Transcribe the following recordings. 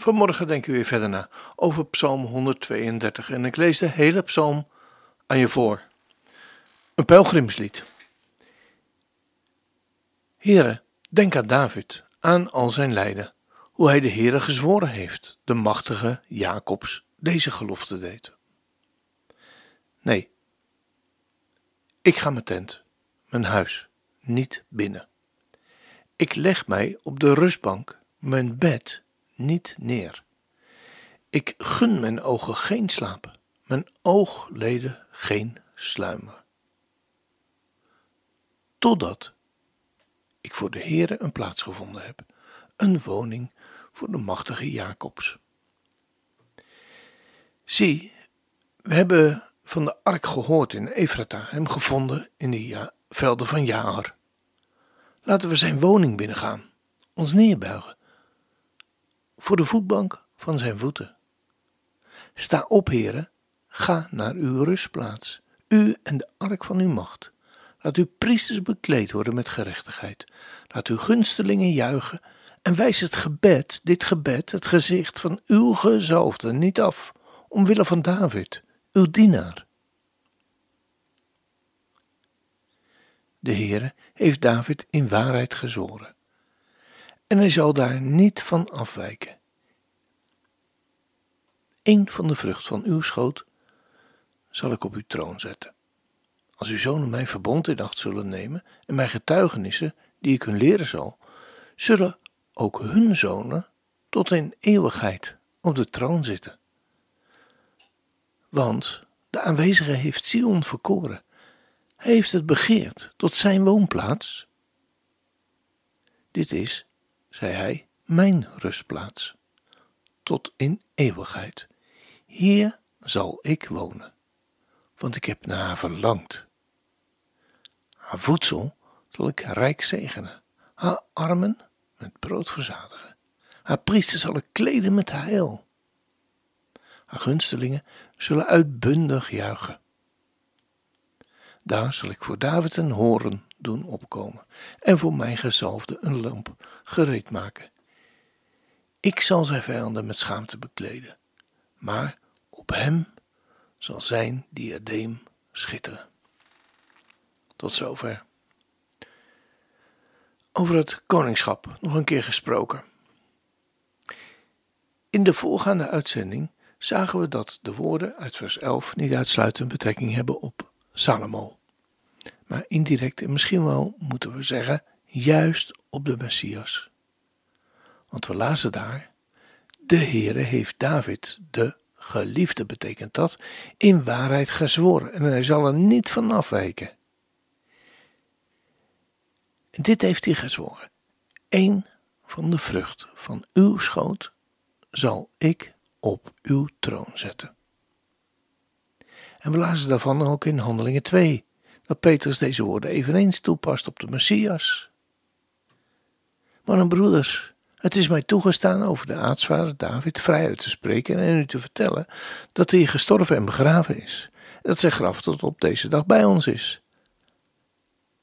Vanmorgen denken we weer verder na over Psalm 132 en ik lees de hele psalm aan je voor. Een pelgrimslied. Here, denk aan David, aan al zijn lijden, hoe hij de Heere gezworen heeft, de machtige Jacobs deze gelofte deed. Nee, ik ga mijn tent, mijn huis, niet binnen. Ik leg mij op de rustbank, mijn bed niet neer. Ik gun mijn ogen geen slapen, mijn oogleden geen sluimer. Totdat ik voor de Heere een plaats gevonden heb, een woning voor de machtige Jacobs. Zie, we hebben van de ark gehoord in Efrata, hem gevonden in de velden van Jaar. Laten we zijn woning binnengaan, ons neerbuigen voor de voetbank van zijn voeten. Sta op, heren, ga naar uw rustplaats, u en de ark van uw macht. Laat uw priesters bekleed worden met gerechtigheid. Laat uw gunstelingen juichen en wijs het gebed, dit gebed, het gezicht van uw gezalfde niet af, omwille van David, uw dienaar. De Heere heeft David in waarheid gezworen en hij zal daar niet van afwijken. Eén van de vrucht van uw schoot zal ik op uw troon zetten. Als uw zonen mijn verbond in acht zullen nemen en mijn getuigenissen, die ik hun leren zal, zullen ook hun zonen tot in eeuwigheid op de troon zitten. Want de aanwezige heeft Sion verkoren. Hij heeft het begeerd tot zijn woonplaats. Dit is zei hij, mijn rustplaats, tot in eeuwigheid. Hier zal ik wonen, want ik heb naar haar verlangd. Haar voedsel zal ik rijk zegenen, haar armen met brood verzadigen. Haar priesters zal ik kleden met heil. Haar gunstelingen zullen uitbundig juichen. Daar zal ik voor David een horen doen opkomen en voor mijn gezalfde een lamp gereed maken. Ik zal zijn vijanden met schaamte bekleden, maar op hem zal zijn diadeem schitteren. Tot zover. Over het koningschap nog een keer gesproken. In de voorgaande uitzending zagen we dat de woorden uit vers 11 niet uitsluitend betrekking hebben op Salomo maar indirect en misschien wel moeten we zeggen juist op de Messias. Want we lazen daar, de Heere heeft David, de geliefde betekent dat, in waarheid gezworen en hij zal er niet van afwijken. En dit heeft hij gezworen. Eén van de vrucht van uw schoot zal ik op uw troon zetten. En we lazen daarvan ook in Handelingen 2, dat Petrus deze woorden eveneens toepast op de Messias. Maar broeders, het is mij toegestaan over de aartsvader David vrij uit te spreken en u te vertellen dat hij gestorven en begraven is, dat zijn graf tot op deze dag bij ons is.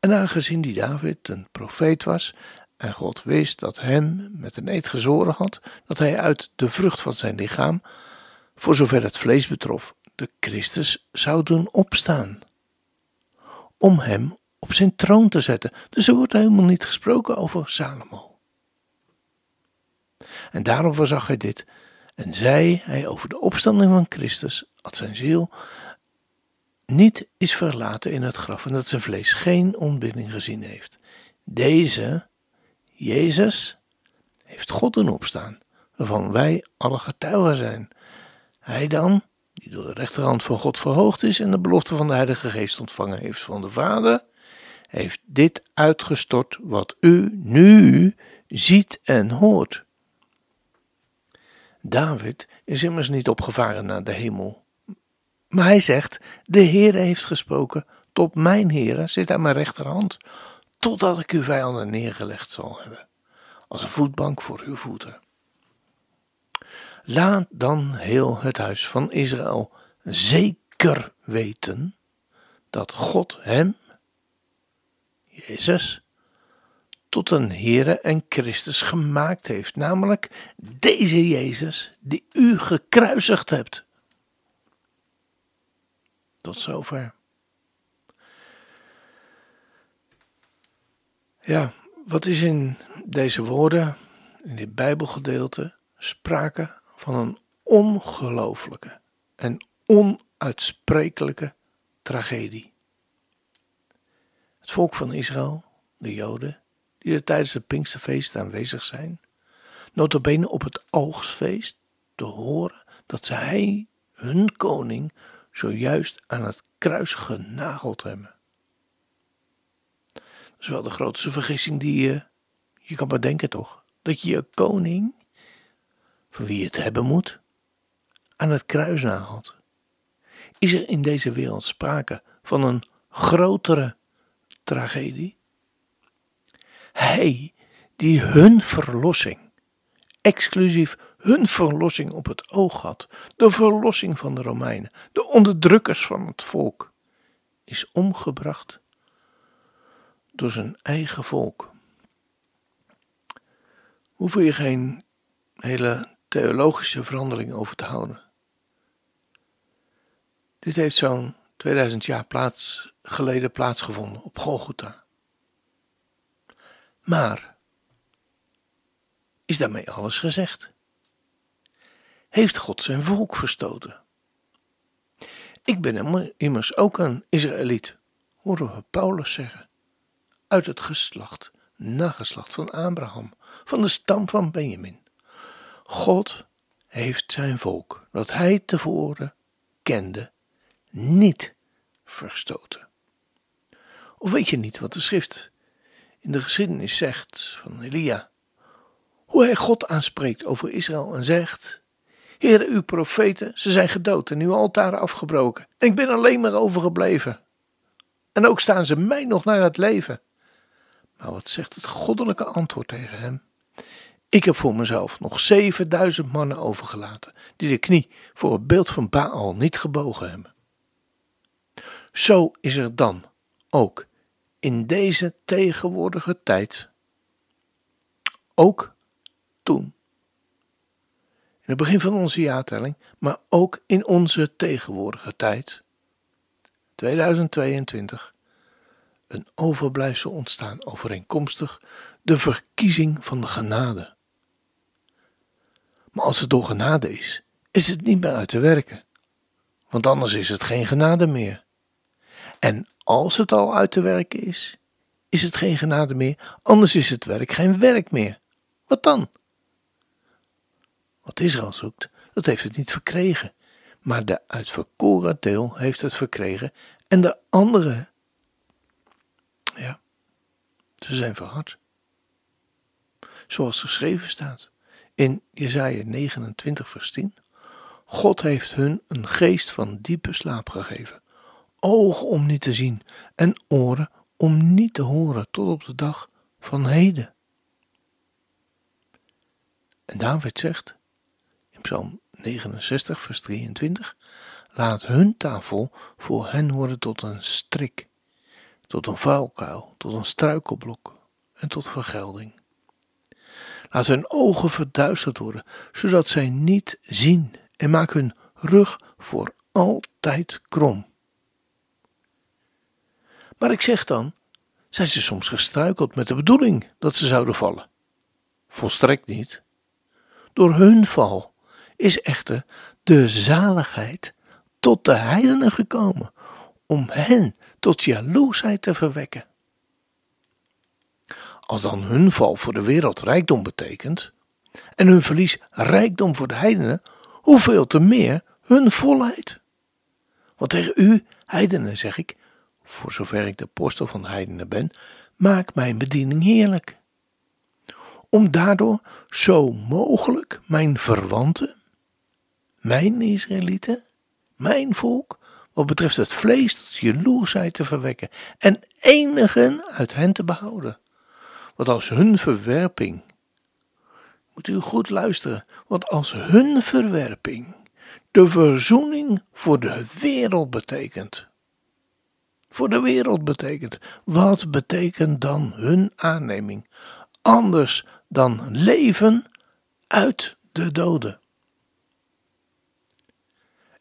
En aangezien die David een profeet was en God wist dat hem met een eed gezoren had, dat hij uit de vrucht van zijn lichaam, voor zover het vlees betrof, de Christus zou doen opstaan om hem op zijn troon te zetten. Dus er wordt helemaal niet gesproken over Salomo. En daarom voorzag hij dit en zei hij over de opstanding van Christus dat zijn ziel niet is verlaten in het graf en dat zijn vlees geen ontbinding gezien heeft. Deze, Jezus, heeft God doen opstaan, waarvan wij alle getuigen zijn. Hij dan, die door de rechterhand van God verhoogd is en de belofte van de Heilige Geest ontvangen heeft van de Vader, heeft dit uitgestort wat u nu ziet en hoort. David is immers niet opgevaren naar de hemel. Maar hij zegt: De Heere heeft gesproken, tot mijn Heere zit aan mijn rechterhand, totdat ik uw vijanden neergelegd zal hebben, als een voetbank voor uw voeten. Laat dan heel het huis van Israël zeker weten dat God hem, Jezus, tot een Heere en Christus gemaakt heeft, namelijk deze Jezus die u gekruisigd hebt. Tot zover. Ja, wat is in deze woorden, in dit Bijbelgedeelte, sprake van een ongelooflijke en onuitsprekelijke tragedie. Het volk van Israël, de Joden, die er tijdens het Pinksterfeest aanwezig zijn, notabene op het oogstfeest, te horen dat zij hun koning zojuist aan het kruis genageld hebben. Dat is wel de grootste vergissing die je, je kan bedenken toch? Dat je je koning, van wie het hebben moet, aan het kruis nagelt. Is er in deze wereld sprake van een grotere tragedie? Hij die hun verlossing, exclusief hun verlossing op het oog had, de verlossing van de Romeinen, de onderdrukkers van het volk, is omgebracht door zijn eigen volk. Hoef je geen hele theologische verandering over te houden. Dit heeft zo'n 2000 jaar plaats, geleden plaatsgevonden op Golgotha. Maar is daarmee alles gezegd? Heeft God zijn volk verstoten? Ik ben immers ook een Israëliet, horen we Paulus zeggen, uit het geslacht, nageslacht van Abraham, van de stam van Benjamin. God heeft zijn volk, dat hij tevoren kende, niet verstoten. Of weet je niet wat de schrift in de geschiedenis zegt van Elia? Hoe hij God aanspreekt over Israël en zegt: Heere, uw profeten, ze zijn gedood en uw altaren afgebroken. En ik ben alleen maar overgebleven. En ook staan ze mij nog naar het leven. Maar wat zegt het goddelijke antwoord tegen hem? Ik heb voor mezelf nog 7000 mannen overgelaten, die de knie voor het beeld van Baal niet gebogen hebben. Zo is er dan ook in deze tegenwoordige tijd, ook toen, in het begin van onze jaartelling, maar ook in onze tegenwoordige tijd, 2022, een overblijfsel ontstaan overeenkomstig de verkiezing van de genade. Maar als het door genade is, is het niet meer uit te werken, want anders is het geen genade meer. En als het al uit te werken is, is het geen genade meer, anders is het werk geen werk meer. Wat dan? Wat Israël zoekt, dat heeft het niet verkregen, maar de uitverkoren deel heeft het verkregen en de andere, ja, ze zijn verhard. Zoals geschreven staat in Jesaja 29 vers 10. God heeft hun een geest van diepe slaap gegeven, ogen om niet te zien en oren om niet te horen tot op de dag van heden. En David zegt in Psalm 69, vers 23: Laat hun tafel voor hen worden tot een strik, tot een vuilkuil, tot een struikelblok en tot vergelding. Laat hun ogen verduisterd worden, zodat zij niet zien, en maak hun rug voor altijd krom. Maar ik zeg dan, zijn ze soms gestruikeld met de bedoeling dat ze zouden vallen? Volstrekt niet. Door hun val is echter de zaligheid tot de heidenen gekomen, om hen tot jaloersheid te verwekken. Als dan hun val voor de wereld rijkdom betekent, en hun verlies rijkdom voor de heidenen, hoeveel te meer hun volheid. Want tegen u, heidenen, zeg ik, voor zover ik de apostel van heidenen ben, maak mijn bediening heerlijk. om daardoor zo mogelijk mijn verwanten, mijn Israëlieten, mijn volk, wat betreft het vlees tot jaloersheid te verwekken en enigen uit hen te behouden. Want als hun verwerping, moet u goed luisteren, want als hun verwerping de verzoening voor de wereld betekent, voor de wereld betekent, wat betekent dan hun aanneming? Anders dan leven uit de doden.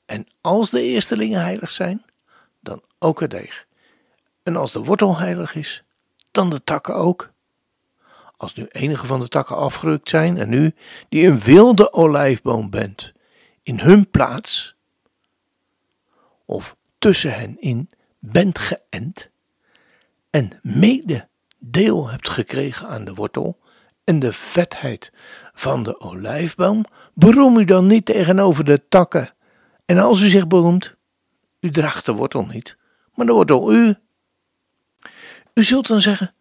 En als de eerstelingen heilig zijn, dan ook het deeg. En als de wortel heilig is, dan de takken ook. Als nu enige van de takken afgerukt zijn en u, die een wilde olijfboom bent, in hun plaats, of tussen hen in, bent geënt, en mede deel hebt gekregen aan de wortel en de vetheid van de olijfboom, beroem u dan niet tegenover de takken en als u zich beroemt, u draagt de wortel niet, maar de wortel u. U zult dan zeggen: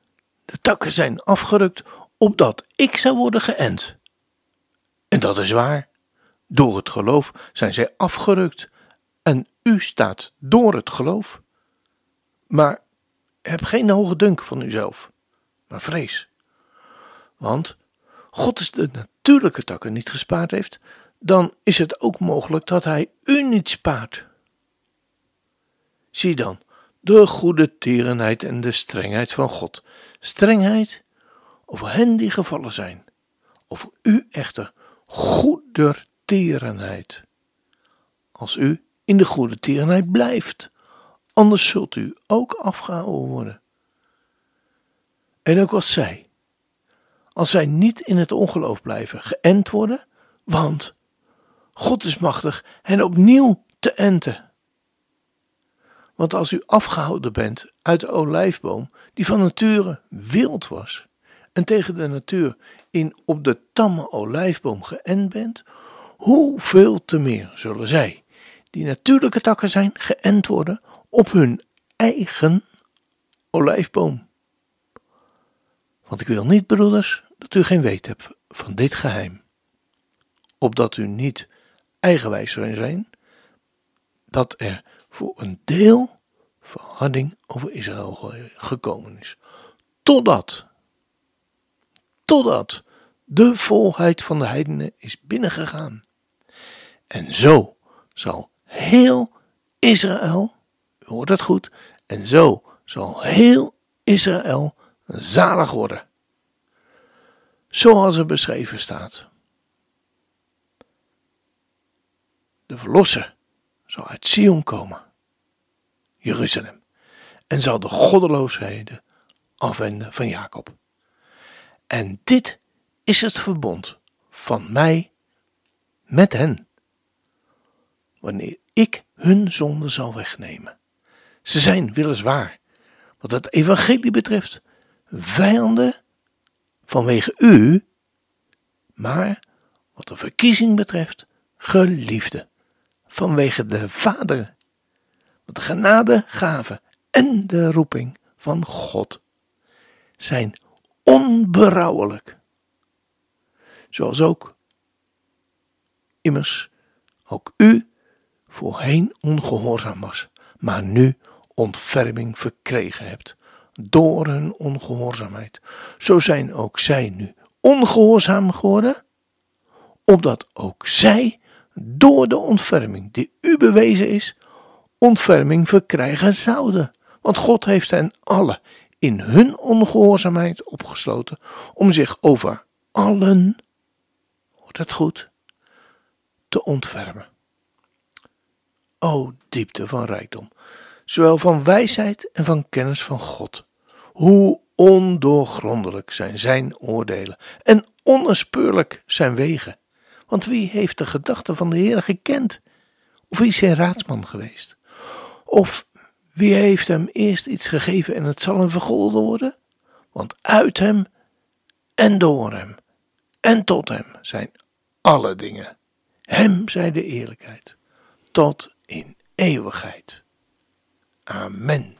De takken zijn afgerukt, opdat ik zou worden geënt. En dat is waar. Door het geloof zijn zij afgerukt, en u staat door het geloof. Maar heb geen hoge dunk van uzelf, maar vrees. Want God is de natuurlijke takken niet gespaard heeft, dan is het ook mogelijk dat Hij u niet spaart. Zie dan de goede tierenheid en de strengheid van God. Strengheid over hen die gevallen zijn, over u echter goeder tierenheid. Als u in de goede tierenheid blijft, anders zult u ook afgehouden worden. En ook als zij, als zij niet in het ongeloof blijven, geënt worden, want God is machtig hen opnieuw te enten. Want als u afgehouden bent uit de olijfboom, die van nature wild was, en tegen de natuur in op de tamme olijfboom geënt bent, hoeveel te meer zullen zij, die natuurlijke takken zijn, geënt worden op hun eigen olijfboom. Want ik wil niet, broeders, dat u geen weet hebt van dit geheim, opdat u niet eigenwijs zou zijn, dat er voor een deel verharding over Israël gekomen is. Totdat, totdat de volheid van de heidenen is binnengegaan. En zo zal heel Israël, u hoort het goed, en zo zal heel Israël zalig worden. Zoals er beschreven staat. De verlosser zal uit Sion komen, Jeruzalem, en zal de goddeloosheden afwenden van Jacob. En dit is het verbond van mij met hen, wanneer ik hun zonde zal wegnemen. Ze zijn weliswaar, wat het evangelie betreft, vijanden vanwege u, maar wat de verkiezing betreft, geliefde vanwege de Vader, de genade gaven en de roeping van God zijn onberouwelijk. Zoals ook immers ook u voorheen ongehoorzaam was, maar nu ontferming verkregen hebt door hun ongehoorzaamheid. Zo zijn ook zij nu ongehoorzaam geworden, opdat ook zij door de ontferming die u bewezen is, ontferming verkrijgen zouden. Want God heeft hen alle in hun ongehoorzaamheid opgesloten om zich over allen, hoort het goed, te ontfermen. O diepte van rijkdom, zowel van wijsheid en van kennis van God. Hoe ondoorgrondelijk zijn zijn oordelen en onnespeurlijk zijn wegen. Want wie heeft de gedachten van de Heer gekend? Of wie is zijn raadsman geweest? Of wie heeft hem eerst iets gegeven en het zal hem vergolden worden? Want uit hem en door hem en tot hem zijn alle dingen. Hem zij de eerlijkheid tot in eeuwigheid. Amen.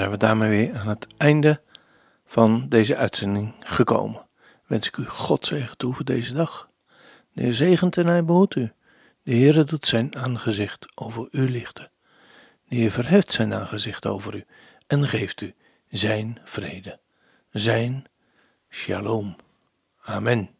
Zijn we daarmee weer aan het einde van deze uitzending gekomen. Wens ik u God zegen toe voor deze dag. De Heer zegent en hij behoedt u. De Heer doet zijn aangezicht over u lichten. De Heer verheft zijn aangezicht over u en geeft u zijn vrede, zijn shalom. Amen.